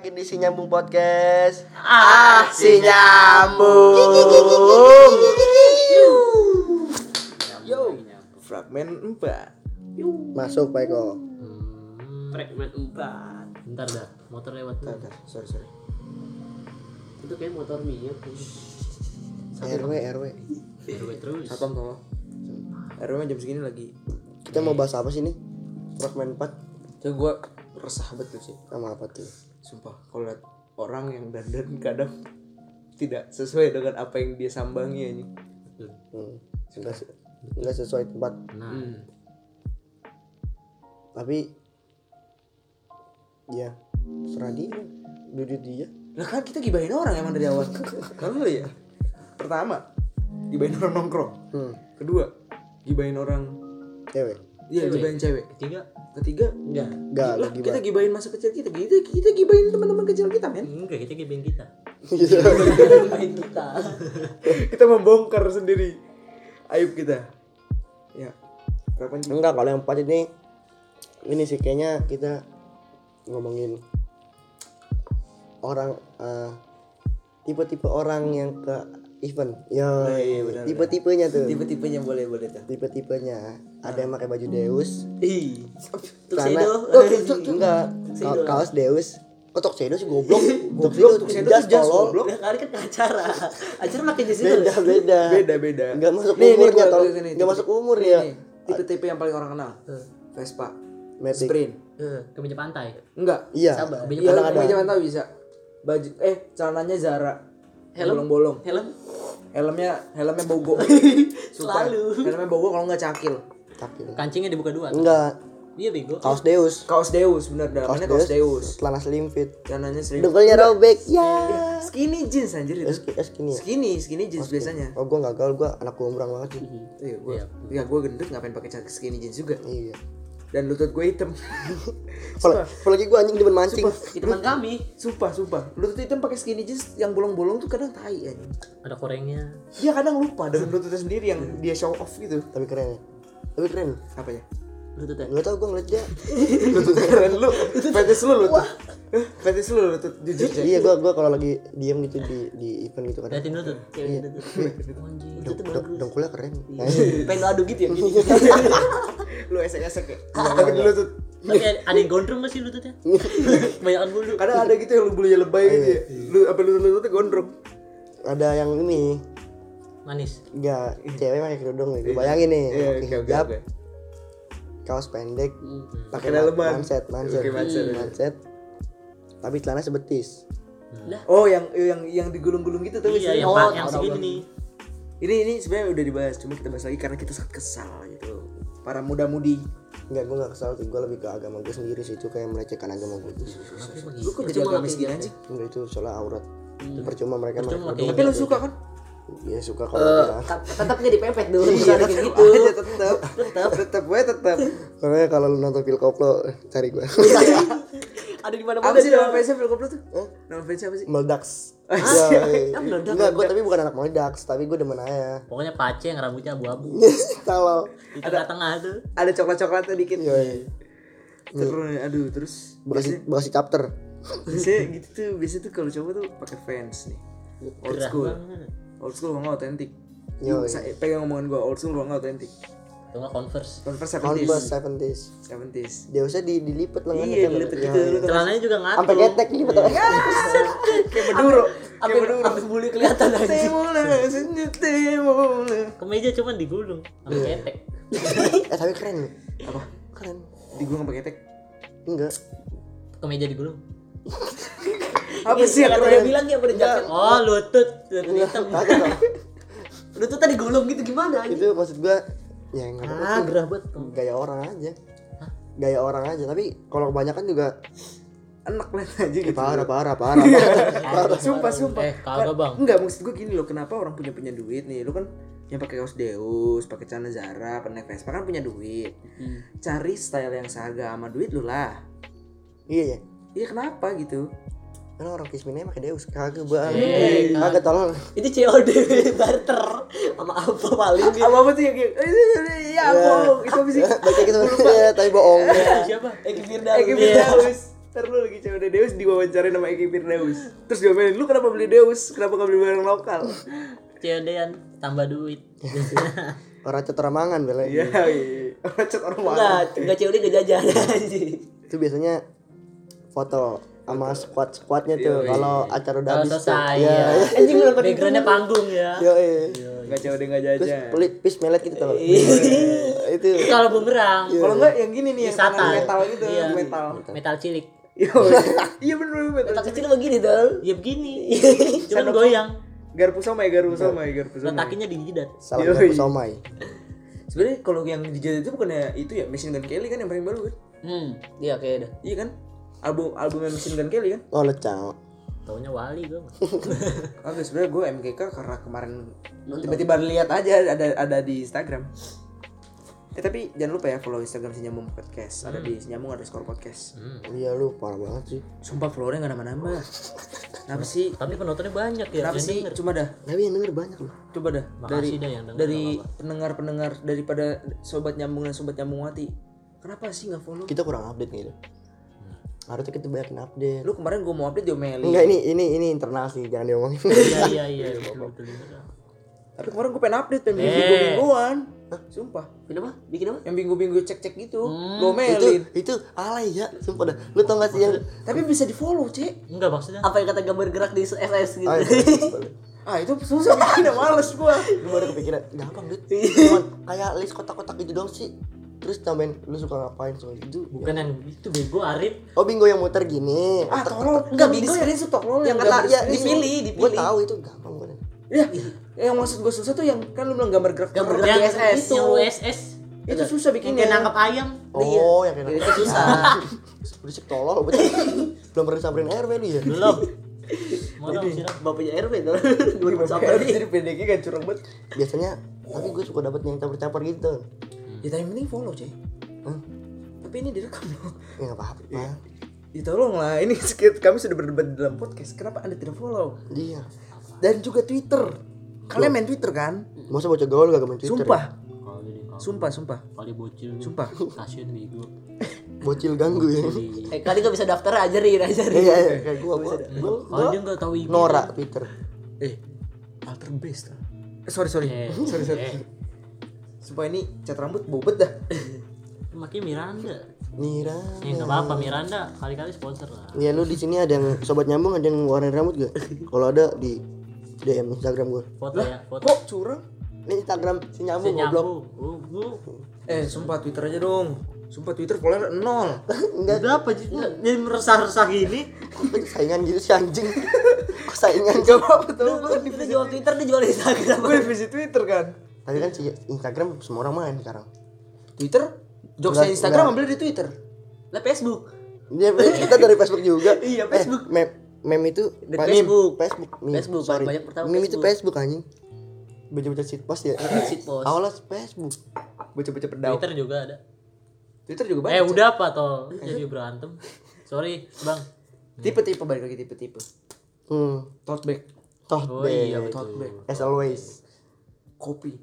lagi di Si Nyambung Podcast. Ah, si nyambung. Yo, fragmen 4 Masuk Pak Eko. Fragmen 4 Bentar dah, motor lewat tuh. Bentar, bentar. Sorry, sorry. Itu kayak motor minyak RW, RW. RW terus. Satpam tolong RW jam segini lagi Kita mau bahas apa sih nih? Fragmen 4 Coba gue resah betul sih sama apa tuh? Sumpah, kalau liat orang yang dandan kadang tidak sesuai dengan apa yang dia sambangi ini. Hmm. Se- enggak sesuai tempat. Nah, Hmm. Tapi ya serah dia. Duduk dia. Lah kan kita gibahin orang emang dari awal. Kalau lu ya, pertama gibahin orang nongkrong. Hmm. Kedua, gibahin orang Cewek. Iya, gibahin cewek. ketiga Ketiga, enggak. Enggak lah, lagi kita gibahin masa kecil kita. Kita kita gibahin teman-teman kecil kita, men. Enggak, kita gebeng kita. Main kita kita membongkar sendiri aib kita. Ya. Kapan? Enggak, kalau yang 4 ini ini sih kayaknya kita ngomongin orang eh, tipe-tipe orang yang ke event. Ya, iya, benar, tipe-tipenya tuh. Tipe-tipenya boleh boleh tuh. Tipe-tipenya ada yang pakai baju Deus, Ih. Tuxedo. Oh, enggak Ka- kaos Deus kok Tuxedo sih goblok Tuxedo Tuxedo jas tuh jas, goblok. Udah kali kan acara Acara makin di situ beda beda Beda beda. Nggak masuk Nih, umurnya, nih, Nggak tipe- masuk umur nih, ya. Tipe-tipe yang paling orang kenal. Vespa, Matic Sprint. Kemeja pantai. Enggak. iya Sabar. Kemeja mantap bisa. Baju eh celananya Zara. Helm? bolong-bolong. Helm Helmnya helmnya bogo. Sumpah. Selalu. Helmnya bogo kalau nggak cakil. tapi Kancingnya dibuka dua. tuh. enggak Iya bego. kaos Deus Kaos Deus bener dalamnya kaos Deus. celana slim fit Celananya sering. dengkulnya robek ya Skinny jeans anjir itu. es es gini ya Skinny, skinny jeans biasanya. oh gua gagal gua anak gombrang banget sih Iya, gua. Ya gua gendut ngapain pakai skinny jeans juga. iya Dan lutut gue hitam. Apal- apalagi gua anjing demen mancing Itu teman kami Sumpah, sumpah. Lutut hitam pakai skinny jeans yang bolong-bolong tuh kadang tai anjing. Ada korengnya. Dia kadang lupa dengan lututnya sendiri yang dia show off gitu. tapi keren ya tapi keren Apanya? Lututnya nggak tau gua ngeliat dia lutut keren lu. Fetish lu lutut. Fetish lu lutut jujur aja. iya gua gua kalau lagi diem gitu di di event gitu kadang Liatin lutut. Itu tuh Deng- bagus dengkulnya keren Pengen lu adu gitu ya Lu esek-esek ya. Tapi di lutut. Tapi ada yang gondrong gak sih lututnya? Kebanyakan bulu. Kadang ada gitu yang lu bulunya lebay gitu ya. Lu apa lutut lututnya gondrong. ada yang ini Manis. Enggak, cewek pakai kerudung nih. Bayangin nih, Iya, oke. Kaos pendek, pakai Pakai daleman. manset, manset, Pakai manset, iya. manset. Tapi celana sebetis. Oh, yang yang yang digulung-gulung gitu tuh Iya, yang, Oh, yang segini. Ini ini sebenarnya udah dibahas, cuma kita bahas lagi karena kita sangat kesal gitu. Para muda-mudi. Enggak, gue gak kesal sih. Gue lebih ke agama gue sendiri sih. Itu kayak melecehkan agama gue. Lu kok jadi agamis gini anjing? Enggak, itu soalnya aurat. Percuma mereka Percuma kayak Tapi lu suka kan? Iya suka kalau Eh, dia. tet- Tetap nggak dipepet dulu Iya, kayak gitu aja tetap. Tetap Tetap gue tetap. Makanya kalau lu nonton film koplo, cari gue. Ada di mana Apa sih nama fansnya Phil Koplo tuh? Nama fansnya apa sih? Meledax. Ah, Ya, iya. Meledak, Enggak, gue tapi bukan anak meledax, tapi gue demen aja. Pokoknya pace yang rambutnya abu-abu. Kalau Di tengah-tengah tuh. Ada coklat-coklatnya dikit. Yoi. Terus aduh terus bekasi bekasi chapter. biasanya gitu tuh biasanya tuh kalau cowok tuh pakai fans nih old school banget. Old school nggak otentik Yoi. Sa- pegang omongan gua old school nggak otentik Tuh nggak converse. converse Converse 70s 70s. 70s Deusnya di dilipet lengannya iya kan. Iya, gitu iya. lu tuh Celananya juga ngatur. Sampai ketek gitu. kayak beduro kayak Sampai beduro sampai bulu kelihatan aja. Kemeja cuman digulung. Sampai ketek. eh tapi keren loh. apa Keren. di gua nggak pakai tek Enggak. Kemeja digulung. apa sih yang Kata keren? dia bilang ya pada jaket. Oh, lutut. Lutut hitam. Lutut tadi gulung gitu gimana Itu maksud gua ya enggak apa-apa Ah gerah banget Gaya orang aja. Gaya orang aja, tapi kalau kebanyakan juga enak lah aja gitu. parah parah parah. parah. sumpah sumpah. Eh, kagak, Bang. enggak maksud gue gini loh kenapa orang punya punya duit nih? Lu kan yang pakai kaos Deus pakai celana Zara pakai Vespa kan punya duit. Cari style yang seharga sama duit lu lah. Iya ya. iya kenapa gitu Karena orang kisminnya pakai Deus kagak bang. Eh, Kagak tolong. Itu COD barter sama apa paling gitu apa apa kayak "Eh, ya bohong itu apa sih Baca gitu ya, tapi bohong. Siapa? Eki Eki Firdaus Firdaus Ntar lu lagi cewek Deus diwawancarain sama Eki Firdaus Terus diomelin, lu kenapa beli Deus? Kenapa gak beli barang lokal? COD-an tambah duit. Orang cat orang mangan bela. Iya, iya Orang cat orang mana? Enggak, enggak COD enggak jajan. Itu biasanya foto sama squad squadnya tuh kalau acara udah Kalau habis tuh. selesai Iya. ya. iya. Anjing lu Backgroundnya panggung ya. Yo, iya. Gak cewek gak Terus jajan pelit pis melet gitu tau. itu Kalau bumerang, Kalau enggak yang gini nih, yang metal gitu Iya. Metal metal cilik. Iya, iya bener metal kecil begini dong. Ya begini. Cuman goyang. Garpu somai, garpu somai, garpu somai Letakinya di jidat. salah satu somai. Sebenarnya kalau yang dijajah itu bukannya itu ya Machine Gun Kelly kan yang paling baru kan? Hmm, iya kayak dah. Iya kan? Album albumnya Machine Gun Kelly kan? Oh lecang. Taunya wali gue. Oke, sebenarnya gue MKK karena kemarin tiba-tiba lihat aja ada ada di Instagram. Eh tapi jangan lupa ya follow Instagram Sinyamung Podcast. Ada di Sinyamung ada skor podcast. Iya lu parah banget sih. Sumpah followernya nggak nambah-nambah. Kenapa sih? Tapi penontonnya banyak ya. Kenapa sih? denger. Cuma dah, Tapi yang denger banyak loh. coba dah. Makasih dari dah yang denger, dari pendengar-pendengar daripada sobat nyambung dan sobat nyambung mati. Kenapa sih nggak follow? Kita kurang update gitu. Harusnya kita banyakin update. Lu kemarin gue mau update diomelin. Enggak ini ini ini internal sih jangan diomongin. Iya iya iya. betul, betul, betul. Tapi kemarin gue pengen update pengen bikin Eh. minggu-mingguan. Sumpah. Bikin apa? Bikin apa? Yang minggu-minggu cek-cek gitu. itu Lu omelin. itu alay ya sumpah dah. Lu tau gak sih yang Tapi bisa di follow, Cek. Enggak maksudnya. Apa yang kata gambar gerak di SS gitu. Ah, itu. Ah, itu susah bikinnya males gua. Lu baru kepikiran gampang dude. Cuman kayak list kotak-kotak gitu dong sih. Terus tambahin lu suka ngapain soal itu. Bukan yang itu bego Arif. Oh bingo yang muter gini. Ah, tolol. Enggak, bingo ya. screenshot tolol yang yang kata ya screenshot. dipilih, Gue dipilih. tahu itu gampang banget. Ya, yang maksud gua susah tuh yang kan lu bilang gambar gerak Gambar gerak Yang SS. itu yang USS. itu susah Yang bikinnya. kayak nangkap ayam. Oh, yang kayak Itu susah. berisik tolol. Belum pernah samperin RW lu ya. Belum. Mau dong siram. Bapaknya RW tuh. Gimana Sampai Jadi pendeknya kan curang banget. Biasanya tapi gue suka dapet yang caper-caper gitu. Ya tapi penting follow, Cek. Hah? Tapi ini direkam loh. Ya enggak apa-apa. Ya tolong lah, ini sedikit kami sudah berdebat dalam podcast. Kenapa Anda tidak follow? Iya. Dan juga Twitter. Kalian main Twitter kan? Masa bocah gaul gak main Twitter? Sumpah. Kalau jadi kalau Sumpah, sumpah. kali bocil. Sumpah. Kasian bego. Bocil ganggu ya. Eh kali gak bisa daftar ajarin ajarin. Iya, iya, kayak gua gua. gua, Kalau dia enggak tahu. Nora Twitter. Eh, alter base lah. Eh, sorry, sorry. Eh, sorry, sorry. eh. Supaya ini cat rambut bobet dah. Makin Miranda. Mira. Ya enggak apa-apa Miranda kali-kali sponsor lah. Ya lu di sini ada yang sobat nyambung ada yang warna rambut gak? Kalau ada di DM Instagram gua. Foto ya, foto. Kok curang? Ini Instagram si nyambung goblok. Nyambung. Eh, sumpah Twitter aja dong. Sumpah Twitter follower nol. Enggak Udah apa sih? Jadi meresah-resah gini. Saingan gitu sih anjing. Kok saingan Gak apa-apa tuh. Dia jual Twitter, dia jual Instagram. Gue divisi Twitter kan. Tapi kan si Instagram semua orang main sekarang. Twitter? Enggak, Instagram ambil di Twitter. Lah Facebook. Dia kita dari Facebook juga. Iya, Eh, Facebook. meme meme itu Dari Facebook. Facebook. Meme, Facebook, sorry. banyak pertama Meme itu Facebook. Facebook anjing. Baca-baca shit post ya. Shit post. Awalnya Facebook. Baca-baca pedau. Twitter juga ada. Twitter juga Eh banyak. udah apa toh? Jadi berantem. Sorry, Bang. Tipe-tipe balik lagi tipe-tipe. Hmm. Tote bag, Toh Oh iya tote bag, As always. kopi.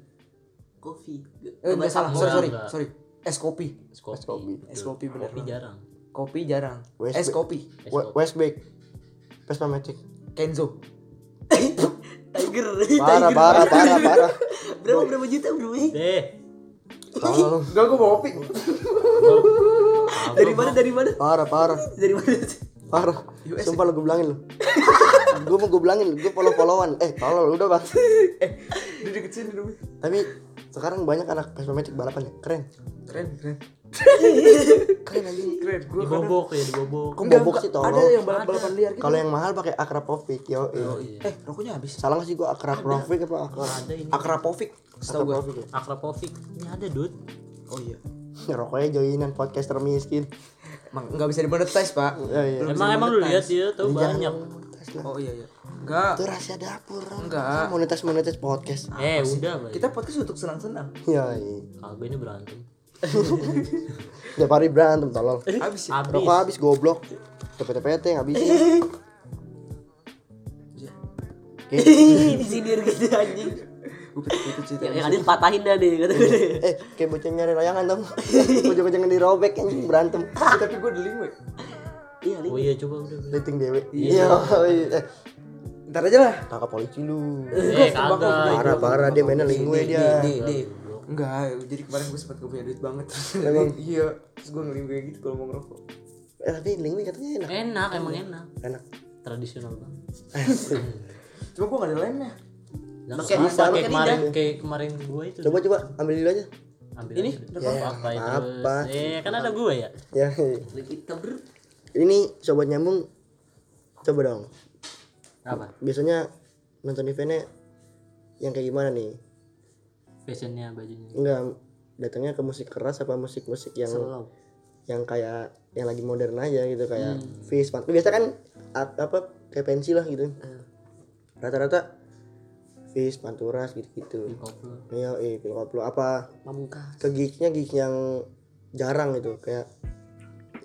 Coffee. Eh, enggak salah. Sorry, sorry, sorry. Es kopi. Es kopi. kopi. Es kopi bener. Kopi jarang. Kopi jarang. West Es kopi. Es We- kopi. Westback. Vespa Matic. Kenzo. Tiger. Parah, parah, parah, parah. Berapa berapa juta bro? Deh. Enggak gue bawa kopi. Dari mana dari mana? Parah, parah. Dari mana? Parah. Sumpah lu gue bilangin lu. gue mau gue bilangin, gue follow-followan. Eh, tolong lu udah bang. Dia deket sini dulu. Tapi sekarang banyak anak Vespa Matic balapan ya. Keren. Keren, keren. Keren anjing. Keren. Gue Dibobok ya, dibobok. Kok bobok sih Ada tolong. yang balap-balapan liar gitu. Kalau yang mahal pakai Akrapovic, yo. Eh, rokoknya habis. Salah gak sih gua Akrapovic apa Akra? Ada ini. Akrapovic. Setahu gue. Akrapovic ya. Akrapovic. Ini ada, Dud. Oh iya. Rokoknya joinan podcaster miskin. Emang nggak bisa dimonetize, Pak. Ya, iya. Belum Emang emang lu lihat dia tuh banyak. Oh iya iya. Enggak. Itu rahasia dapur. Enggak. Monetas monetas podcast. Eh, udah. Kita podcast untuk senang-senang. Ya, iya. Kagak ini berantem. Tiap hari berantem tolong. Habis ya. Habis. Rokok habis goblok. PT-PT habis. Disindir gitu anjing. Yang, ada patahin dah deh kata gue. eh, kayak bocah nyari layangan dong. Bocah-bocah dirobek anjing berantem. Tapi gue deling. Iya, Oh iya coba udah. dating dewe iya iya. eh Ntar aja lah. tangkap polisi lu Eh kagak. parah parah dia mainnya lingwe dia Di, di. Enggak, jadi kemarin gue sempat gak punya duit banget. Emang? iya, terus gue kayak gitu kalau mau ngerokok. eh tapi lingwe katanya enak Enak emang enak. enak Tradisional banget. Cuma gue gak ada. Nah, Pakai bisa, kayak kemarin kayak kemarin gue itu. coba coba ambil dulu aja Ambil Ini? aja. Ya, apa itu? apa. Eh kan ada gue ya. ya Kita ber ini sobat nyambung coba dong Apa? biasanya nonton eventnya yang kayak gimana nih Fashionnya bajunya. enggak datangnya ke musik keras apa musik-musik yang Slow. yang kayak yang lagi modern aja gitu kayak Fizz Pan- biasa kan apa kayak pensi lah gitu rata-rata Fizz Panturas gitu-gitu iya eh apa Pamungkas. ke gigsnya gigs yang jarang gitu kayak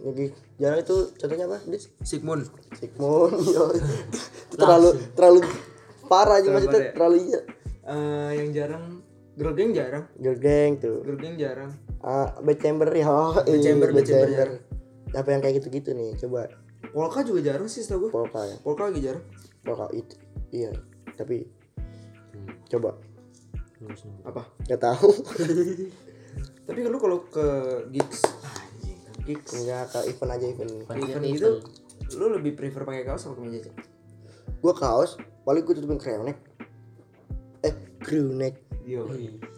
gigs jarang itu contohnya apa? Sigmund. Sigmund terlalu terlalu parah aja Terlalu maksudnya parah ya? terlalu iya Eh, yang jarang, girl gang jarang. girl gang tuh Girl gang jarang. ah Bad Chamber ya Bad Chamber, Bad Chamber apa yang kayak gitu-gitu nih coba Polka juga jarang sih setahu gue. polka ya Polka lagi jarang. polka itu iya tapi coba Terus nih. Apa? nggak tahu Tapi lu kalau ke gigs, gigs, enggak ke event aja event event gitu, lu lebih prefer pakai kaos atau kemeja Cak? gua kaos paling gua tutupin crew neck eh crew neck Yo.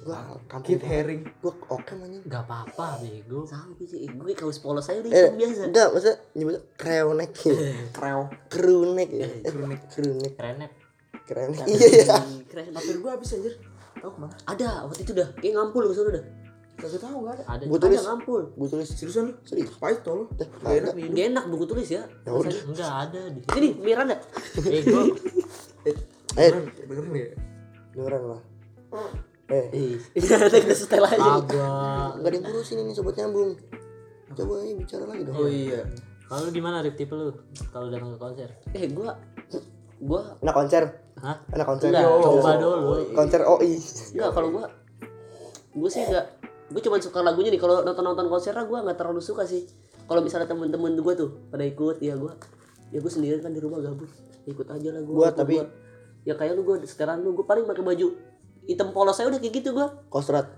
gua kampung Kit banget. herring. gua oke anjing Gak apa-apa bego. Sama sih. Gue kaos polos aja udah eh biasa. enggak masa nyebutnya crew neck Kreo. crew neck ya eh, Crew neck. crew neck Kerenep. keren iya ya Keren. Papir gua habis anjir. Tahu ke mana? Ada waktu itu dah. Kayak ngampul ke sana dah. Kagak tahu enggak ada. Ada. gua tulis Ada ngampul. gua tulis Seriusan lu? serius Pahit tol. Eh, Gak enak nih. Gak enak buku tulis ya. ya udah Enggak ada di Ini Miranda. Bego. eh Beneran, beneran ya? beneran lah eh Ada kita setel aja. Agak. yang ngurusin ini sobat nyambung coba ayo bicara lagi dong Oh iya. Kalau di mana Rip tipe lu? Kalau datang ke konser? Eh gua gua anak konser Hah? anak konser Enggak, Coba dulu. konser OI enggak kalau gua gua sih enggak gue cuma suka lagunya nih kalau nonton nonton konser gua nggak terlalu suka sih kalau misalnya temen-temen gua tuh pada ikut ya gua ya gua sendiri kan di rumah gabut ikut aja lah Gua gua ikut tapi- gua. ya kayak lu gua sekarang lu gua paling pakai baju hitam polos aja udah kayak gitu gua kostrat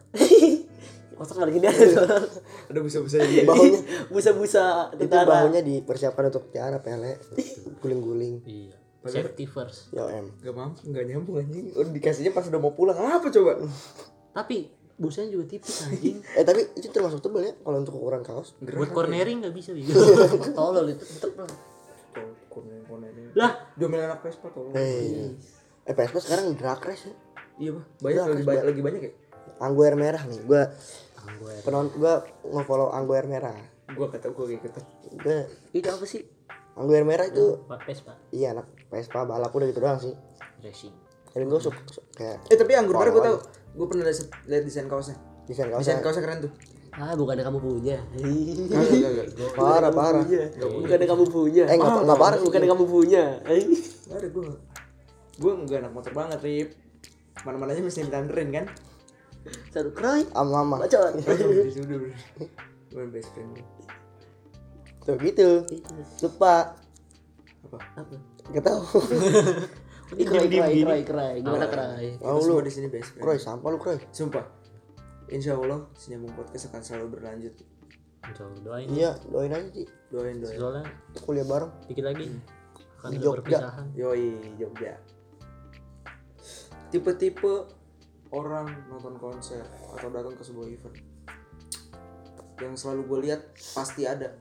Kosak lagi ini Ada busa-busa ya. bahunya busa-busa itu bahunya dipersiapkan untuk tiara pele guling-guling Iya. Safety first. yo em Gak mampu, gak nyambung anjing. Udah dikasihnya pas udah mau pulang. Apa coba? Tapi busanya juga tipis anjing. eh tapi itu termasuk tebel ya kalau untuk ukuran kaos Buat cornering nggak bisa bego. tolol itu Tol, konen-konennya. Lah, Diomelin anak Vespa tol. eh eh PSP sekarang drag race ya Iya, Bah. Banyak lagi banyak lagi banyak ya. angguer merah nih gua gue penonton gua nge-follow angguer merah Gua kata gua kayak gitu. gua itu apa sih angguer merah itu Pak Vespa iya anak Vespa balap udah gitu doang sih racing. suka suka- kayak Eh tapi anggur merah gua tahu. Gua pernah liat desain kaosnya. desain Desain kaosnya kaosnya keren tuh. ah bukannya kamu punya parah parah bukannya kamu punya eh nggak nggak parah bukannya kamu punya Eh. Ada gua. Gua enggak anak motor banget, Rip. Mana-mana aja mesti ditanderin kan. satu kerai ama mama bacot Sudah, udah. Gua best friend tuh gitu lupa Apa? apa nggak tahu ini kerai kerai kerai kerai gimana Kita Oh, semua lu. di sini best friend. Kroy sampah lu Kroy Sumpah. Insya Allah Sinyambung Podcast akan selalu berlanjut. Doain. iya doain aja sih Doain doain. Soalnya kuliah bareng dikit lagi akan Di Jogja. Yoi Jogja. Tipe-tipe orang nonton konser atau datang ke sebuah event yang selalu gue lihat pasti ada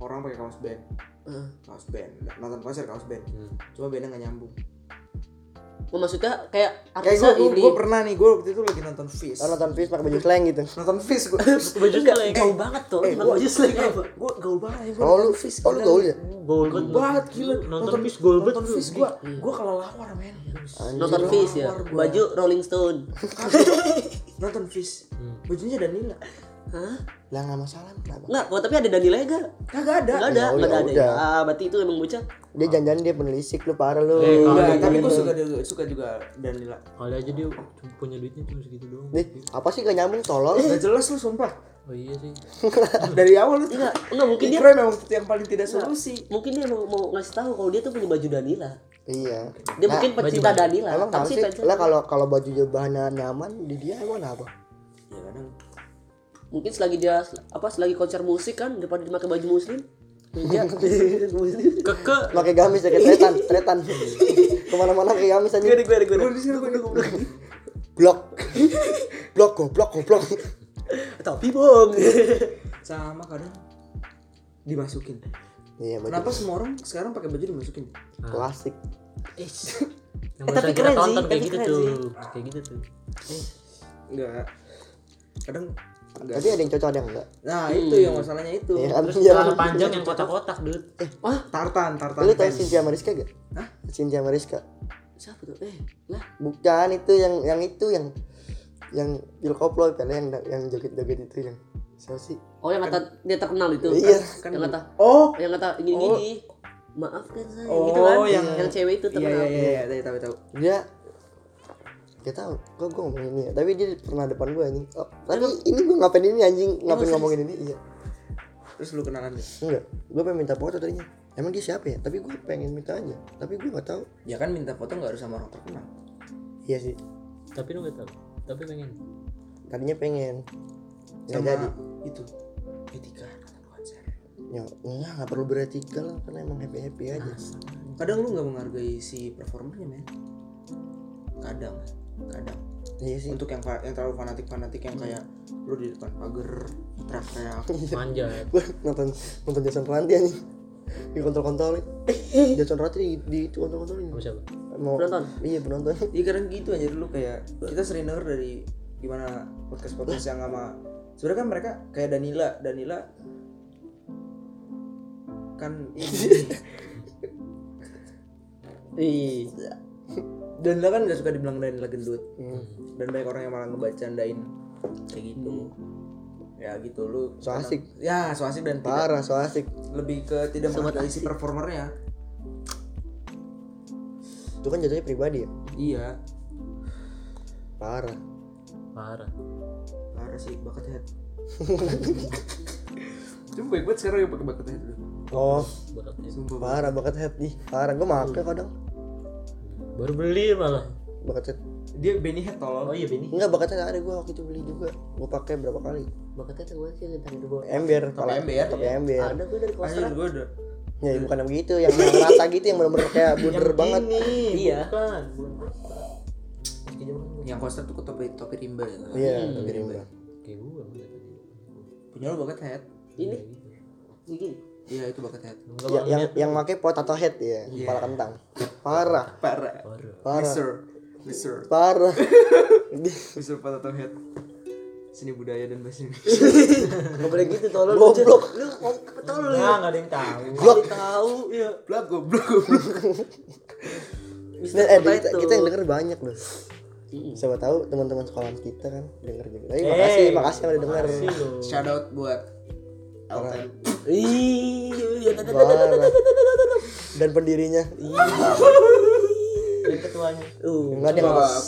orang pakai kaos band Eh. kaos band nonton konser kaos band Hmm. cuma bandnya nggak nyambung Oh, maksudnya kayak kayak artisnya gue ini gue pernah nih gue waktu itu lagi nonton Fish oh, nonton Fizz pakai baju slang gitu nonton Fish gue Baju slang. gaul banget tuh. eh, gua- baju slang eh, apa? gue gaul banget ya, oh lu nonton Fish oh lu gaul ya Gold Gaul banget. gila Nonton Fish gold banget nonton. Fish gue gue kalau lawar men Nonton Fish ya. Baju Rolling Stone. nonton Fish Hmm. bajunya Danila Hah? lah nggak masalah kenapa Enggak, oh, tapi ada Dani Lega. kagak ada Enggak ada, Ya enggak ada. udah, ada. udah. Ah, berarti itu emang bocah. dia janjian dia penelisik lu parah lu Eh, Enggak, tapi gue Gitu. suka juga suka juga Danila Kali aja dia cuma punya duitnya cuma segitu doang. Nih, apa sih gak nyambung tolol Gak jelas lu sumpah Oh iya sih. Dari awal lu Enggak, enggak mungkin dia memang yang paling tidak solusi. mungkin dia mau, mau ngasih tahu kalau dia tuh punya baju Danila. Iya. Dia mungkin pecinta Danila. Emang sih Lah kalau kalau baju bahannya nyaman di dia emang apa? Ya kadang mungkin selagi dia apa selagi konser musik kan daripada dia pakai baju muslim. Iya. Keke. Pakai gamis ya kayak tretan, tretan. Ke mana-mana pakai gamis aja. gue gue gue. Blok. Blok goblok goblok. Tapi bong. sama kadang dimasukin. Iya baju Kenapa semua orang sekarang pakai baju dimasukin? klasik. Yang Eh, barusan tapi keren sih, tonton kayak gitu tuh. sih. Kayak gitu tuh. Enggak. Kadang enggak. Tapi ada yang cocok ada yang enggak. Nah, itu yang masalahnya itu. Iya kan? Terus Iya. celana panjang yang kotak-kotak, Dut. Tartan, tartan. Lu tahu. Cynthia Mariska gak? Hah? Cynthia Mariska. Siapa tuh? Eh, lah. Bukan itu yang yang itu yang yang Bill Koplo kan yang yang joget-joget itu yang siapa sih? Oh, yang kata dia terkenal itu. Iya. Kan yang kata Oh, yang kata gini gini. Maafkan saya Oh, gitu kan. yang- yang cewek itu iya terkenal. iya iya, iya, tahu tahu. Dia Gak tau, kok gue ngomongin ini ya? Tapi dia pernah depan gue anjing. Oh, Tapi ini gue ngapain ini anjing? Ngapain ngomongin ini? Iya. Terus lu kenalan deh. Enggak, gue pengen minta foto tadinya. Emang dia siapa ya? Tapi gue pengen minta aja. Tapi gue gak tahu. Ya kan minta foto nggak harus sama orang terkenal. Iya sih, Tapi lu gak tahu. Tapi pengen. tadinya pengen. Gak Sama jadi. itu etika nonton konser. Ya enggak, gak perlu beretika lah Karena emang happy-happy aja. Kadang lu nggak menghargai si performernya men. Kadang, kadang. Iya sih Untuk yang yang terlalu fanatik fanatik yang kayak lu di depan pagar teriak-teriak. Manjat. Gue nonton, nonton Jason Ranti anjing di kontrol-kontrolin Jason Ranti di, di Sama siapa? mau Penonton? iya penonton Iya kadang gitu aja dulu kayak kita sering denger dari gimana podcast podcast yang sama sebenarnya kan mereka kayak Danila Danila kan Iya. Danila kan gak suka dibilang Danila gendut Hmm. dan banyak orang yang malah ngebacandain kayak gitu ya gitu lu So asik. ya so asik dan tidak parah so asik lebih ke tidak menghargai si performernya itu kan jatuhnya pribadi ya iya parah Parah. parah sih bucket head Cuma baik banget sekarang yang pakai bucket head dulu. oh. Sumpah. parah banget head nih parah gue make kadang Baru beli malah. bakat head Dia Benny head tolol. Oh iya Benny. enggak bakat head ada gue waktu itu beli juga gue pakai berapa kali Bakatnya tuh gue sih tadi dulu. ember Pakai ember. pakai ember Ada gue dari Kostrad. gue udah ya bukan yang begitu yang rata gitu yang bener-bener kayak bunder banget Iya. Bukan. yang koster tuh ke topi topi rimba ya. iya Hmm. topi rimba Kayak tadi. Punya lu bucket head. Ini. Gini. Iya itu bucket head. Enggak Ya, yang yang make potato head ya kepala kentang parah Parah. Parah. parah Mister. Mister. parah Mister potato head. Seni budaya dan bahasa Indonesia. Gak boleh gitu tolong. Goblok. Lu tolong lu. Nah, enggak ada yang tahu. Blok. tahu. Iya. Blok goblok goblok. Mister Nah, eh, kita, kita yang denger banyak loh siapa tahu teman-teman sekolah kita kan denger juga tapi makasih Eh, makasih yang udah denger Makasih. Shout out buat Elton. Iya. dan pendirinya Dan ketuanya. Uh. enggak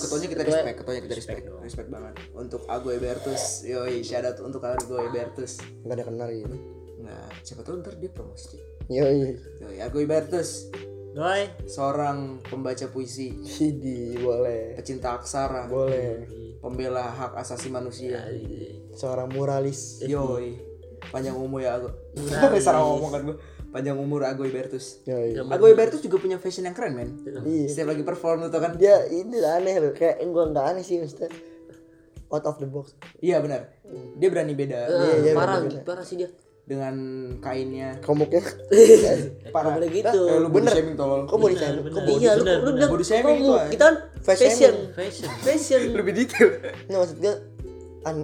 ketuanya kita respect, ketuanya kita respect, respect banget. Untuk Ago Ebertus, yoi, shout out untuk Ago Ebertus. nggak ada kenal gitu Nah, siapa tahu ntar dia promosi. yoi Yoi, Ago Ebertus, Doi. seorang pembaca puisi, Hidi boleh pecinta aksara, boleh pembela hak asasi manusia. seorang muralis Yoi, panjang umur ya Ago. Salah ngomong kan gue. Panjang umur Ago Ebertus. yoi Ago Ebertus juga punya fashion yang keren, men. iya Setiap lagi perform tuh kan. dia ini aneh loh kayak gua nggak aneh sih maksudnya out of the box Iya benar. Dia berani beda Iya, iya, parah, bener-bener. parah sih dia. dengan kainnya. komuknya Parah. boleh gitu. Eh, lu body Bener. shaming tolol. kok mau dicari kok mau Iya, lu, bener, lu bener. bilang Body shaming kamu, itu, ah. kita kan Fashion. fashion. Fashion. Fashion. Lebih detail. nggak maksud gua an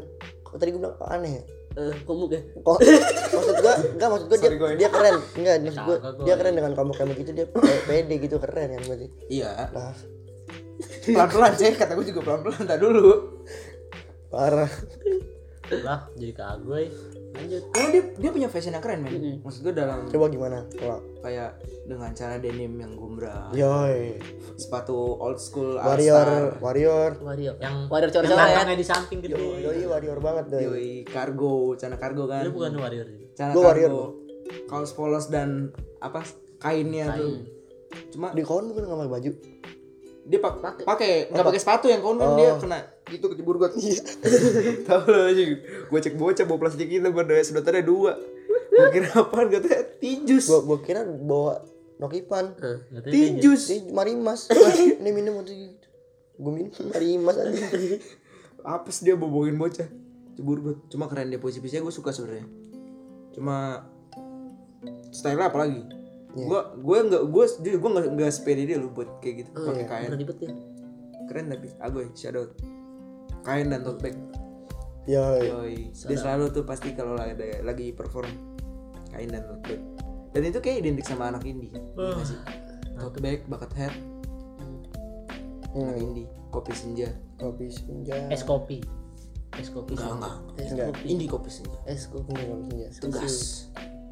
kok tadi gua bilang kok aneh ya Eh, komuk ya. kok maksud gua enggak maksud gua dia, Sorry, dia keren enggak maksud gua dia keren dengan komuk kayak begitu dia pe- pede gitu keren kan berarti Iya. nah Pelan-pelan, cek. Kata gue juga pelan-pelan. Tak dulu. parah lah jadi kagak lanjut. Karena dia dia punya fashion yang keren men. Maksud gue dalam coba gimana? Kalau kayak dengan cara denim yang gombrang, yoi. Sepatu old school warrior All-Star, warrior Warrior. yang Warrior yang coret-coret. tangannya di samping gede yoi warrior banget doi. Yoi cargo, celana cargo kan. lu bukan warrior Celana Gua warrior, cargo, kaos polos dan apa kainnya tuh. Cuma di kawan bukan nggak pakai baju? Dia pak pakai. nggak pakai sepatu yang kawan kan Oh. dia kena itu kecebur got iya. Tahu lo aja gue cek bocah bawa plastik itu pada sedotannya dua. Gue kira apaan? Katanya tinjus. Gua gua kira bawa nokipan Katanya tinjus. Marimas ini minum untuk gue minum marimas aja apa sih dia boboin bocah. Cebur got cuma keren dia posisinya gue suka sebenarnya. Cuma style apa lagi? Iya. gue gue nggak gue jujur gue nggak nggak sepede dia lu buat kayak gitu. Oh, pakai iya. kain. Ribet ya. keren tapi agoy shadow kain dan tote bag yoi Yoi. Dia selalu tuh pasti kalau lagi lagi perform kain dan tote bag. Dan itu kayak identik sama anak indie. Iya nggak sih? Tote bag, bucket hat, anak hmm. indie, kopi senja. kopi senja es kopi es kopi Enggak, enggak. Es Enggak. kopi. Indie kopi senja. Es kopi. Ini kopi senja Tegas.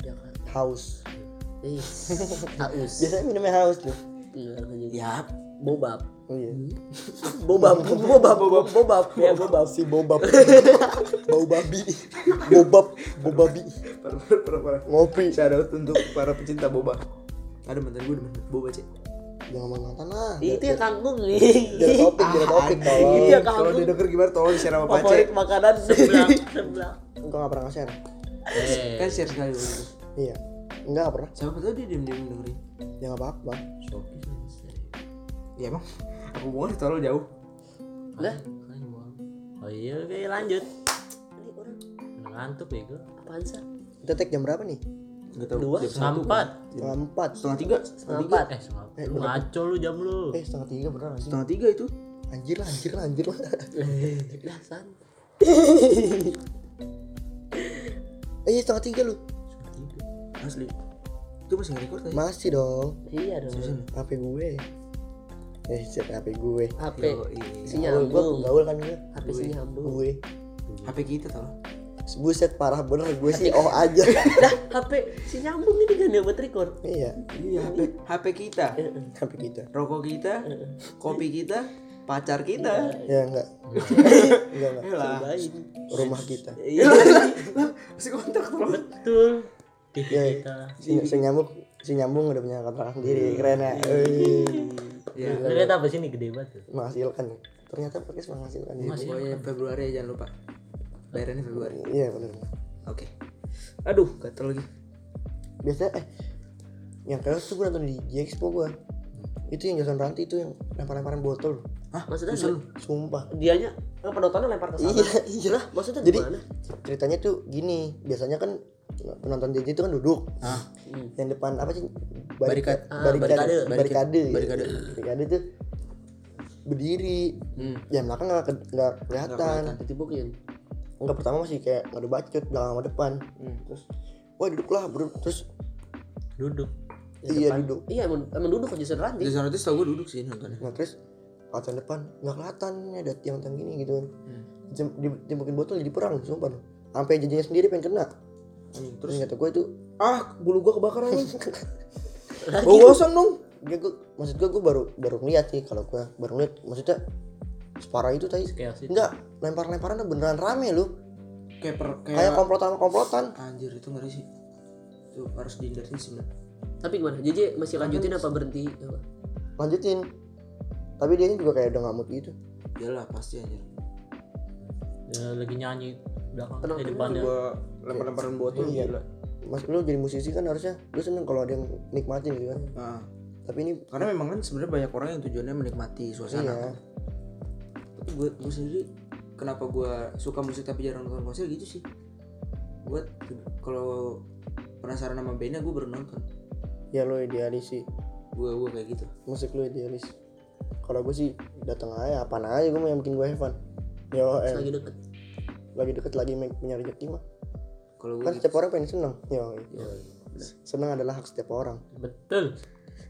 Jakarta. haus Eh, haus. biasanya minumnya haus tuh Enggak lanjut. Ya, Bobab. Oh iya. Bobab, bobab, bobab, bobab. Ya, bobab. si bobab. Bau babi. Bobab bobabi. Parah, parah, parah, parah. ngopi. Shout out untuk para pecinta boba. Ada mantan gue demen boba cek. jangan mantan lah. Itu ya kangkung nih. biar topik topik Ah, tolong. Itu ya Kalau kangkung. dia denger gimana tolong share sama Favorit Pace. makanan. Sebelah. Sebelah. Enggak nggak pernah nge-share. Eh. Kan share sekali iya. Enggak nggak pernah. Siapa tahu dia diem-diem dengerin. ya nggak apa-apa. Shopee Ya emang aku hubungannya terlalu jauh. Lah, oh iya oke lanjut ini orang Udah ngantuk ya gue apaan sih? kita take jam berapa nih Enggak tahu. Dua? Jam setengah empat setengah empat Setengah tiga. Setengah empat. eh setengah Eh, lu ngaco lu jam lu eh setengah tiga bener gak sih Setengah tiga itu. anjir lah anjir lah anjir lah eh iya, setengah tiga lu Asli. Itu masih nge-record tadi. masih dong Iya dong. HP gue eh siap HP gue. HP sinyambung. gue gaul kan gue. HP sinyambung. gue HP kita tau. buset parah bener. Gue sih oh aja. Lah, HP sinyambung ini kan ya buat record. iya. Iya, HP, HP kita, HP kita. Rokok kita, kopi kita, pacar kita. ya enggak. Enggak enggak. Yalah. Cobain. rumah kita. Iya. Masih kontrak tolong. betul. TV ya kita. Si, si nyambung si nyambung udah punya kontrakan sendiri keren ya Wih, Ya, lu lihat apa sih ini gede banget tuh menghasilkan ternyata podcast menghasilkan pokoknya Februari jangan lupa. Bayarannya Februari. iya bener Oke. Aduh, gatel lagi. biasanya eh yang kayak tuh gue nonton di J-Expo gue itu yang Jason Ranti itu yang lempar-lemparan botol Hah? Maksudnya lu. sumpah dianya apa penontonnya lempar ke sana? iya iya Lah, maksudnya Jadi- gimana? ceritanya tuh gini biasanya kan penonton JJ itu kan duduk Ah, yang depan apa sih. Ah, barikade barikade. barikade Barikade. barikade tuh berdiri hmm. yang belakang nggak nggak kelihatan Ditipukin. nggak pertama masih kayak nggak ada bacot belakang sama depan Hmm. terus wah duduklah bro terus duduk iya depan. duduk Iya, emang, emang duduk aja Jason Ranti. Jason Ranti tau gue duduk sih nontonnya. nah terus kawasan depan nggak kelihatan ini ada tiang-tiang gini gitu kan Hmm. Jem- ditimpukin botol jadi perang sumpah sampai jajannya sendiri pengen kena Hmm, terus kata gue itu ah, bulu gua kebakaran. Bau gosong dong. dia gue maksud gue gue baru baru ngeliat sih kalau gue baru ngeliat maksudnya separah itu tadi enggak lempar-lemparan tuh beneran rame lu Kayak per, kayak kayak komplotan komplotan anjir itu ngeri sih. Itu harus dihindari sih. Tapi gimana? JJ masih lanjutin apa berhenti? Lanjutin tapi dia juga kayak udah nggak mood gitu Iyalah pasti anjir. ya, lagi nyanyi belakang Tenang, di depannya Gua lempar-lemparan botol Iya. gila. mas lu jadi musisi kan harusnya lu seneng kalau ada yang nikmatin gitu kan Ah, tapi ini karena memang kan sebenarnya banyak orang yang tujuannya menikmati suasana. iya Tapi gue gue sendiri kenapa gue suka musik tapi jarang nonton konser gitu sih. Gue kalau penasaran sama bandnya gue baru nonton. ya lu idealis sih Gue gue kayak gitu. musik lu idealis kalau gue sih datang aja apaan aja gue mau yang bikin gue have fun yo eh, Lagi deket. Lagi deket lagi punya rezeki mah. Kalau gue kan setiap orang pengen seneng yo seneng adalah hak setiap orang. Betul.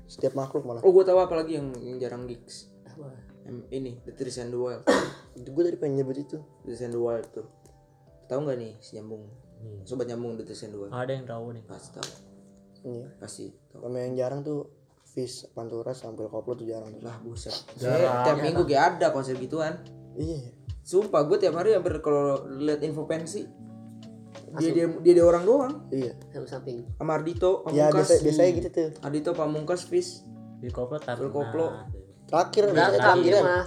Setiap makhluk malah. Oh gue tahu apa lagi yang, yang jarang gigs. Apa? Ini The Trees and the Wild. itu gue tadi pengen nyebut itu. The Trees and the Wild tuh. tahu nggak nih si nyambung? Sobat nyambung di Tesen dua Ada yang tahu nih. pasti tahu. Iya. pasti tahu. Yang jarang tuh Fish, Pantura, sampai koplo tuh jarang. Tuh. lah buset. Saya tiap minggu kayak ada konser gituan. Iya. Sumpah gue tiap hari hampir kalau lihat info pensi dia dia dia, dia orang doang Iya. Sama samping. sama Ardito Ya Pamungkas biasa biasanya gitu tuh. Ardito Pamungkas Fish Di koplo tapi. Full koplo. Terakhir Nah, terakhir terakhir mah.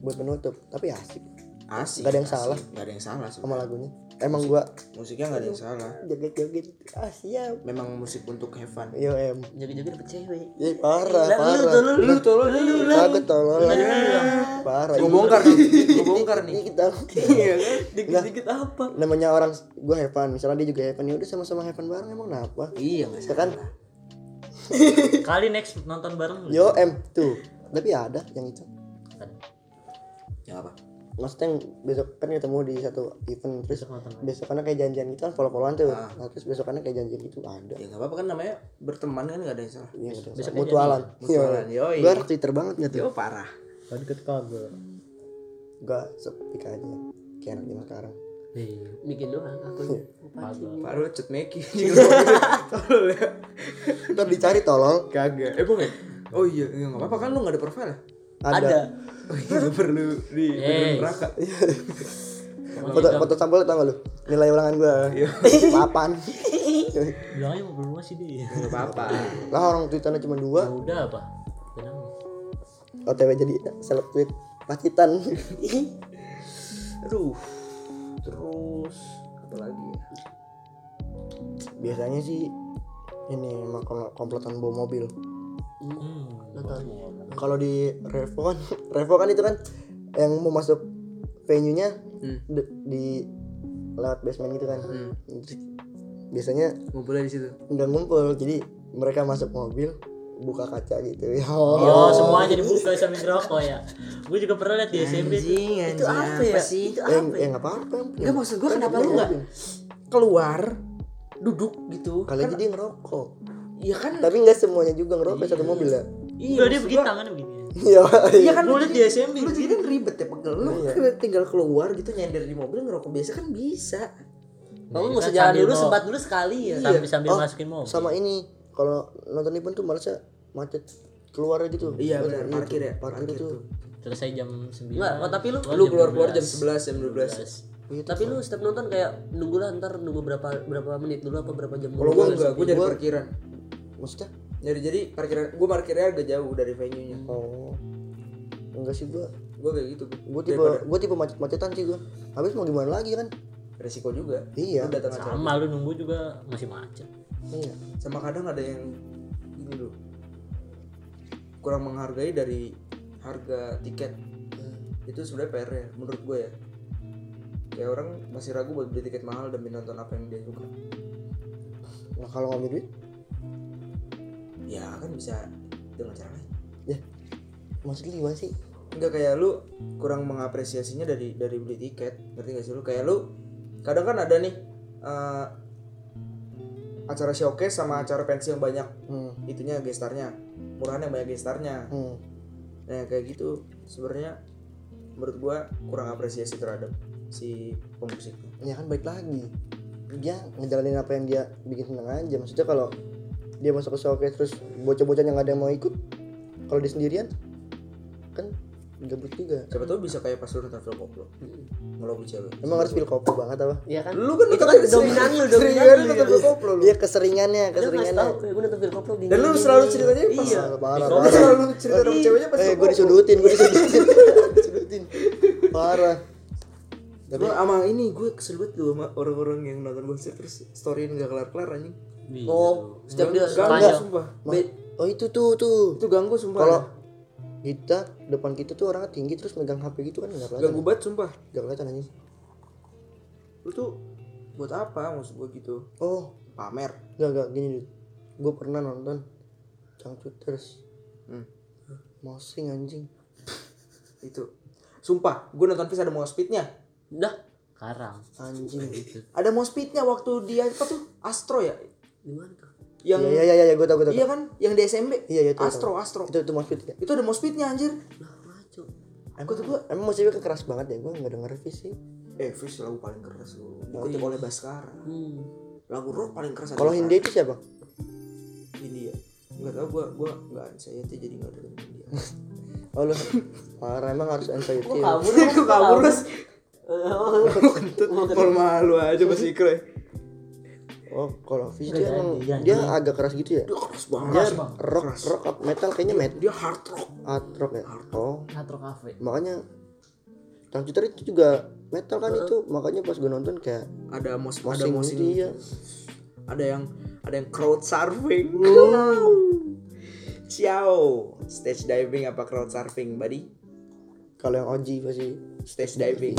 buat penutup. Tapi asik asik Nggak ada yang asik. salah. nggak ada yang salah sih sama lagunya. Emang gua musiknya nggak ada yang salah joget-joget. Ah siap. memang musik untuk have fun Yo em. Joget-joget dapet cewek. Ih, parah, Lah, lu parah. tolol, lu tolong lu Kagak tolol. Parah. gue bongkar nih gue bongkar nih kita iya kan Dikit-dikit apa? namanya orang gue have fun misalnya dia juga have fun ya udah sama-sama have fun bareng emang kenapa iya nggak ya kan Kali next nonton bareng. lu. yo em tuh tapi ada yang itu ya apa maksudnya yang besok kan ketemu di satu event terus Besok besokannya kayak janjian gitu kan follow-followan tuh. Nah, terus besokannya kayak janjian gitu ada. Ya nggak apa-apa kan namanya berteman kan nggak ada yang salah. Iya, gitu. Besoknya mutualan. Mutualan, yoi. gue anak twitter banget gitu yo parah. Kan deket kagak. gue sepik aja. Kayak anak zaman sekarang. Iya. Bikin doang. Kagak. baru cut Meki. Ntar dicari tolol kagak. Eh boleh oh iya iya, nggak apa-apa kan lu nggak ada profile ya? Ada, iya nggak perlu di neraka. Foto foto sampel tau gak lu? Nilai ulangan gue papan. Bilangnya mau berdua sih dia. nggak apa-apa. Lah orang twitternya cuma Ya dua udah apa? Kenapa? otw jadi seleb tweet pacitan. Aduh terus apa lagi ya? Biasanya sih ini emang kalau komplotan bawa mobil Hmm. Nonton. kalau di Revo kan Revo kan itu kan yang mau masuk venue nya Hmm. di lewat basement gitu kan Hmm. Biasanya ngumpulnya di situ nggak ngumpul jadi mereka masuk mobil buka kaca gitu ya Oh, semuanya dibuka sambil ngerokok ya. Gue juga pernah lihat di SMP anjing anjing Itu apa ya? sih Itu apa eh, ya? nggak apa-apa Enggak maksud gua Kan kenapa lu nggak keluar duduk gitu kali aja dia ngerokok iya kan? Tapi nggak semuanya juga ngerokok satu mobil ya. Iya Enggak dia begini gua- tangannya begini. iya iya. Kan Gua lu liat di jadi- SMP lu jadi kan ribet ya pegel. Lu tinggal keluar gitu nyender di mobil ngerokok biasa kan bisa. Kamu nggak usah Kan jalan dulu, sempat dulu sekali ya. Sambil sambil Oh, masukin mobil. sama ini kalau nonton event tuh malasnya macet keluar gitu. Iya benar Iya, parkir ya parkir itu Selesai jam 9. Enggak, oh, tapi lu lu keluar keluar jam 11 jam 12 tapi lu setiap nonton kayak nunggu lah ntar nunggu berapa berapa menit dulu apa berapa jam kalau gua enggak gua nyari parkiran maksudnya jadi jadi parkiran gua parkirnya agak jauh dari venue nya oh. Enggak sih gua gua kayak gitu. gua tipe gua tipe macet-macetan sih gua. Habis mau gimana lagi kan? Resiko juga. Iya. Lu datang acara Sama lu nunggu juga masih macet. iya. Sama kadang ada yang gini loh kurang menghargai dari harga tiket. Itu sebenarnya PR ya menurut gue ya. Kayak orang masih ragu buat beli tiket mahal demi nonton apa yang dia suka. Nah kalau ngambil duit ya kan bisa dengan cara lain. Ya. Maksudnya gimana sih? Enggak kayak lu kurang mengapresiasinya dari dari beli tiket. Ngerti gak sih lu? Kayak lu kadang kan ada nih eh, acara showcase sama acara pensi yang banyak hmm. itunya gestarnya murahan yang banyak gestarnya hmm. Nah kayak gitu sebenarnya menurut gua kurang apresiasi terhadap si pemusiknya. ya kan baik lagi. Dia ngejalanin apa yang dia bikin seneng aja. Maksudnya kalau dia masuk ke showcase terus bocah-bocah yang ada yang mau ikut kalau dia sendirian kan gabut juga Siapa tahu bisa kayak pas lu nonton film koplo ngelobi cewek. emang harus feel koplo banget apa Iya kan? Lu kan itu kan dominan lu, dominan lu. nonton film koplo lu. dia keseringannya keseringannya gue nonton film koplo. Dan lu selalu ceritanya pas Iya. parah Lu parah selalu cerita sama ceweknya pas eh film gue disudutin gue disudutin disudutin parah Tapi sama ini gue kesel banget tuh sama orang-orang yang nonton konser terus storyin gak kelar-kelar anjing. Iya. Oh, setiap dia Ganggu sumpah. Oh itu tuh tuh Itu ganggu sumpah. kalau kita depan kita tuh orangnya tinggi terus megang HP gitu kan nggak kelihatan ganggu banget sumpah. nggak kelihatan anjing Lu tuh buat apa maksud gue gitu? oh Pamer. nggak nggak gini dude gue pernah nonton Cangcuters Hmm. mosing anjing Itu. Sumpah, gue nonton Fis ada mospitnya. Udah, Karang. anjing Ada mospitnya waktu dia apa tuh? Astro ya? Gimana tuh? Yang iya iya iya iya gue tau gue tau Iya kan? Yang di SMB. Iya, iya, tahu, Astro, Astro. itu itu moshpit ya Itu ada mospitnya anjir. Nah, maco. emang, emang moshpitnya keras banget ya gue nggak denger sih eh Fish lagu paling keras lu dikutip oleh Baskara Hmm. lagu rock paling keras Kalau Hindia itu siapa? India nggak tahu gua gua nggak anxiety jadi nggak dengerin India Oh lu parah emang harus anxiety. Ya? kabur? Kok kabur, Mas? Kentut. Kalau malu aja masih ikre Oh, kalau Fish Nggak dia emang jadi, ya. dia agak keras gitu ya? dia keras banget. Dia rock rock up metal kayaknya metal dia hard rock. Hard rock ya. Oh, Natro Cafe. makanya Trans itu juga metal kan itu. Makanya pas gue nonton kayak ada mos ada mosing mosing gitu. Ya. ada yang ada yang crowd surfing. Ciao. Stage diving apa crowd surfing buddy? Kalau yang OG pasti. Stage diving.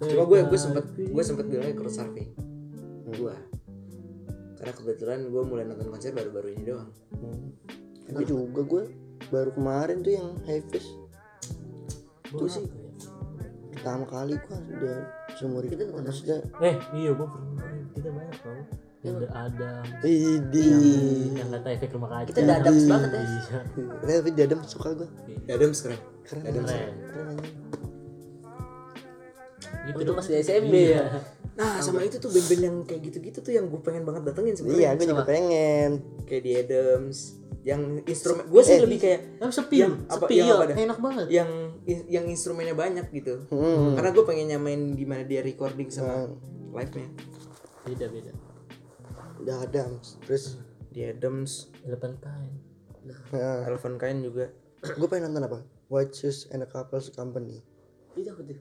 Cuma gue gue sempet gue sempet bilangnya crowd surfing gue karena kebetulan gue mulai nonton konser baru-baru ini doang Hmm. Gue juga gue baru kemarin tuh yang Heavis Itu sih. pertama kali gue udah seumur hidup maksudnya Eh, iya gua pernah kita banyak tau. Yang ada Adam, Idi yang kata efek rumah kaca. Kita dadams banget ya. Iya. tapi Dadam suka gue Adams keren keren Adams Keren. Gitu itu di SMP Iya. ya. Nah sama itu tuh band-band yang kayak gitu-gitu tuh yang gue pengen banget datengin iya sebenarnya gue juga pengen kayak di Adams yang instrumen gue sih Eh. lebih kayak Tapi sepi. yang apa sepi, yang iya. apa dah? Enak banget. yang yang instrumennya banyak gitu hmm. karena gue pengen nyamain gimana dia recording sama live nya Beda beda. udah Adams terus di Adams Eleven Kind. nah, Elven Kain juga gue pengen nonton apa White Shoes and a Couples Company Itu apa tuh?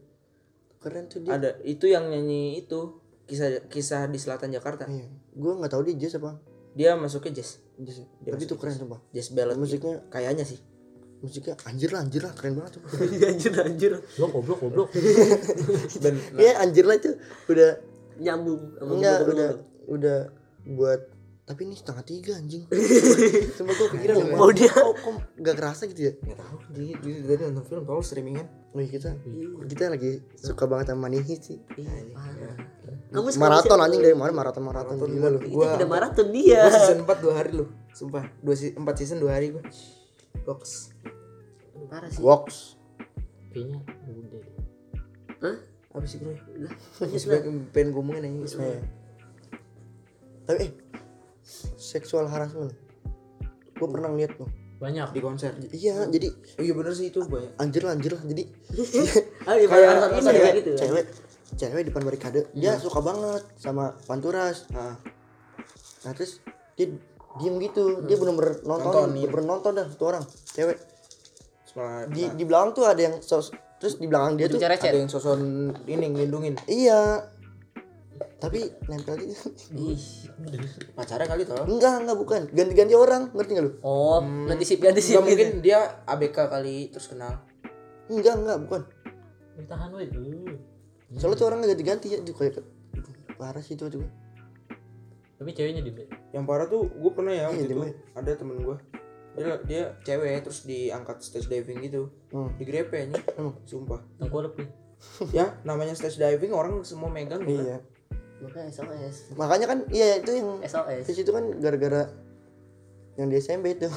Keren tuh dia. Ada itu yang nyanyi itu kisah kisah di selatan Jakarta. Iya. Gue nggak tahu dia jazz apa. Dia masuknya jazz. Jazz. Dia tapi itu keren sumpah. Jazz ballad musiknya kayaknya sih. Musiknya anjir lah anjir lah keren banget tuh. Anjir anjir. Blok goblok goblok. dan Iya anjir lah itu udah Nyambung sama enggak gua udah udah buat tapi ini setengah tiga anjing. Sumpah gue kepikiran loh, Mau dia- kok, kok gak kerasa gitu ya? Nggak tahu dia dia tadi nonton film tau streamingan Wih kita. Kita lagi suka banget sama Manihi sih. Iya, parah. Kamu maraton anjing dari kemarin maraton maraton gila lu. Itu udah maraton dia. gue season 4 dua hari loh sumpah. Dua si, empat season dua hari gue box. Parah sih. Vox Kayaknya udah. Hah? apa sih bro? Lah, pengen, ngomongin aja tapi eh seksual harassment. Gue pernah lihat tuh. Banyak. di konser. Iya jadi oh, iya bener sih itu banyak anjir lah anjir lah. Jadi di Kayak ini ya, kayak gitu. cewek cewek depan barikade dia suka banget sama panturas. Nah nah terus dia diem gitu. Dia bener-bener nonton Nontonin. bener-bener nonton dah tuh orang cewek. Di di belakang tuh ada yang sos terus di belakang dia tuh Cerecet. ada yang soson ini ngelindungin. Iya tapi nempel gitu Ih. pacarnya kali tau enggak enggak bukan ganti-ganti orang ngerti nggak lu Oh, ganti sip ganti sip. Mungkin dia ABK kali terus kenal enggak enggak bukan Tahan weh. Uh. soalnya tuh orangnya ganti-ganti ya kayak parah sih itu juga Tapi ceweknya di yang parah tuh gue pernah ya waktu Iya, itu ada temen gue dia dia cewek terus diangkat stage diving gitu Hmm. digrepe nih Emang? sumpah tengkorak nih. ya namanya stage diving orang semua megang gitu iya Makanya SOS. makanya kan iya itu yang SOS. di situ kan gara-gara yang di SMP itu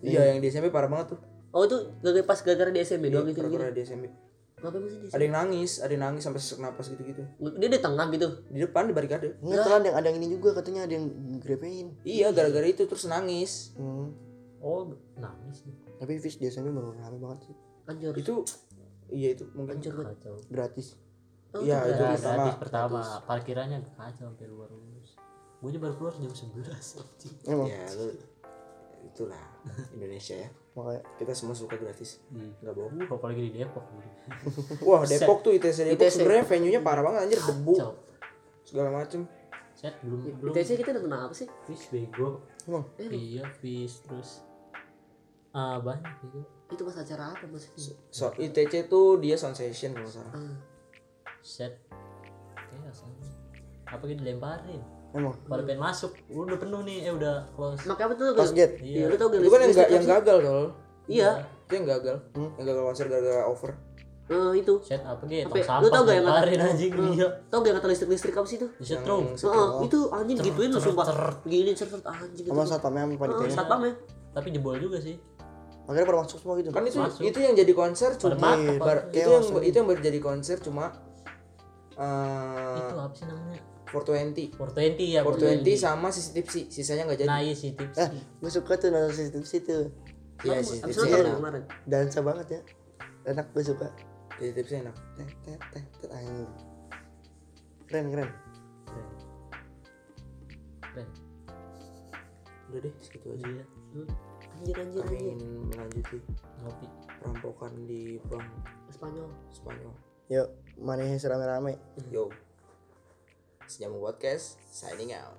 iya yang di SMP parah banget tuh Oh, itu gara pas gara-gara di SMP doang gitu gitu. gara-gara di SMP Ngapain sih ada yang nangis ada yang nangis sampai sesak napas gitu gitu Dia di tengah gitu. di depan di barikade Enggak ada yang ada yang ini juga katanya ada yang grepein iya gara-gara itu terus nangis hmm. Oh, nangis nih. tapi Fish di SMP baru rame banget sih Anjir. itu iya itu mungkin. Kacau. gratis Oh, Iya, itu itu Ya, gratis. pertama. gratis pertama. Parkirannya kacau sampai luar lulus. Gue aja baru keluar jam 11 anjing. emang ya lu itulah Indonesia ya makanya kita semua suka gratis nggak bohong Uh, apalagi di Depok. wah Depok tuh ITC Depok ITC. sebenarnya venue nya parah banget anjir debu Kacau. segala macem Set belum Di belum. TC kita nonton apa sih? Fish bego. emang Iya, fish terus ah banyak gitu. Itu pas acara apa maksudnya? so ITC tuh dia sound session kalau salah Ah, Set. Apa gitu dilemparin. emang Pada pengen masuk, udah penuh nih, eh udah close. Makanya apa tuh? pas Gal? gate Iya, lu tau gak? itu kan yang, ga- yang gagal kalau Iya. itu yang gagal yang gagal konser gara-gara over Eh, itu. Set apa gitu, Apa ya? tong Lu tau gak yang dilemparin anjing Hmm. dia. Tau gak yang kata listrik-listrik apa sih itu? Di setrum. Heeh, itu anjing gituin lu sumpah. Gini seret anjing gitu. sama satpamnya sama Heeh, panitianya satpam ya. Tapi jebol juga sih. akhirnya pada masuk semua gitu kan itu Masuk. itu yang jadi konser cuma Pak. itu yang itu yang baru jadi konser cuma itu eh apa sih namanya? 420 420 ya 420 sama sisi tipsi sisanya nggak jadi. Nah iya sih tips eh gue suka tuh nonton CCTV situ iya tipsi nonton enak kemarin? Dansa banget ya. Enak gue suka. Sisi tipsi enak. Teh teh teh teh anjing. keren keren. Keren. udah deh segitu aja. Iya. Hmm. anjir anjir kami anjir. ingin melanjuti ngopi. perampokan di bank Spanyol Spanyol yuk Mari rame-rame. Yo. Senyum podcast signing out.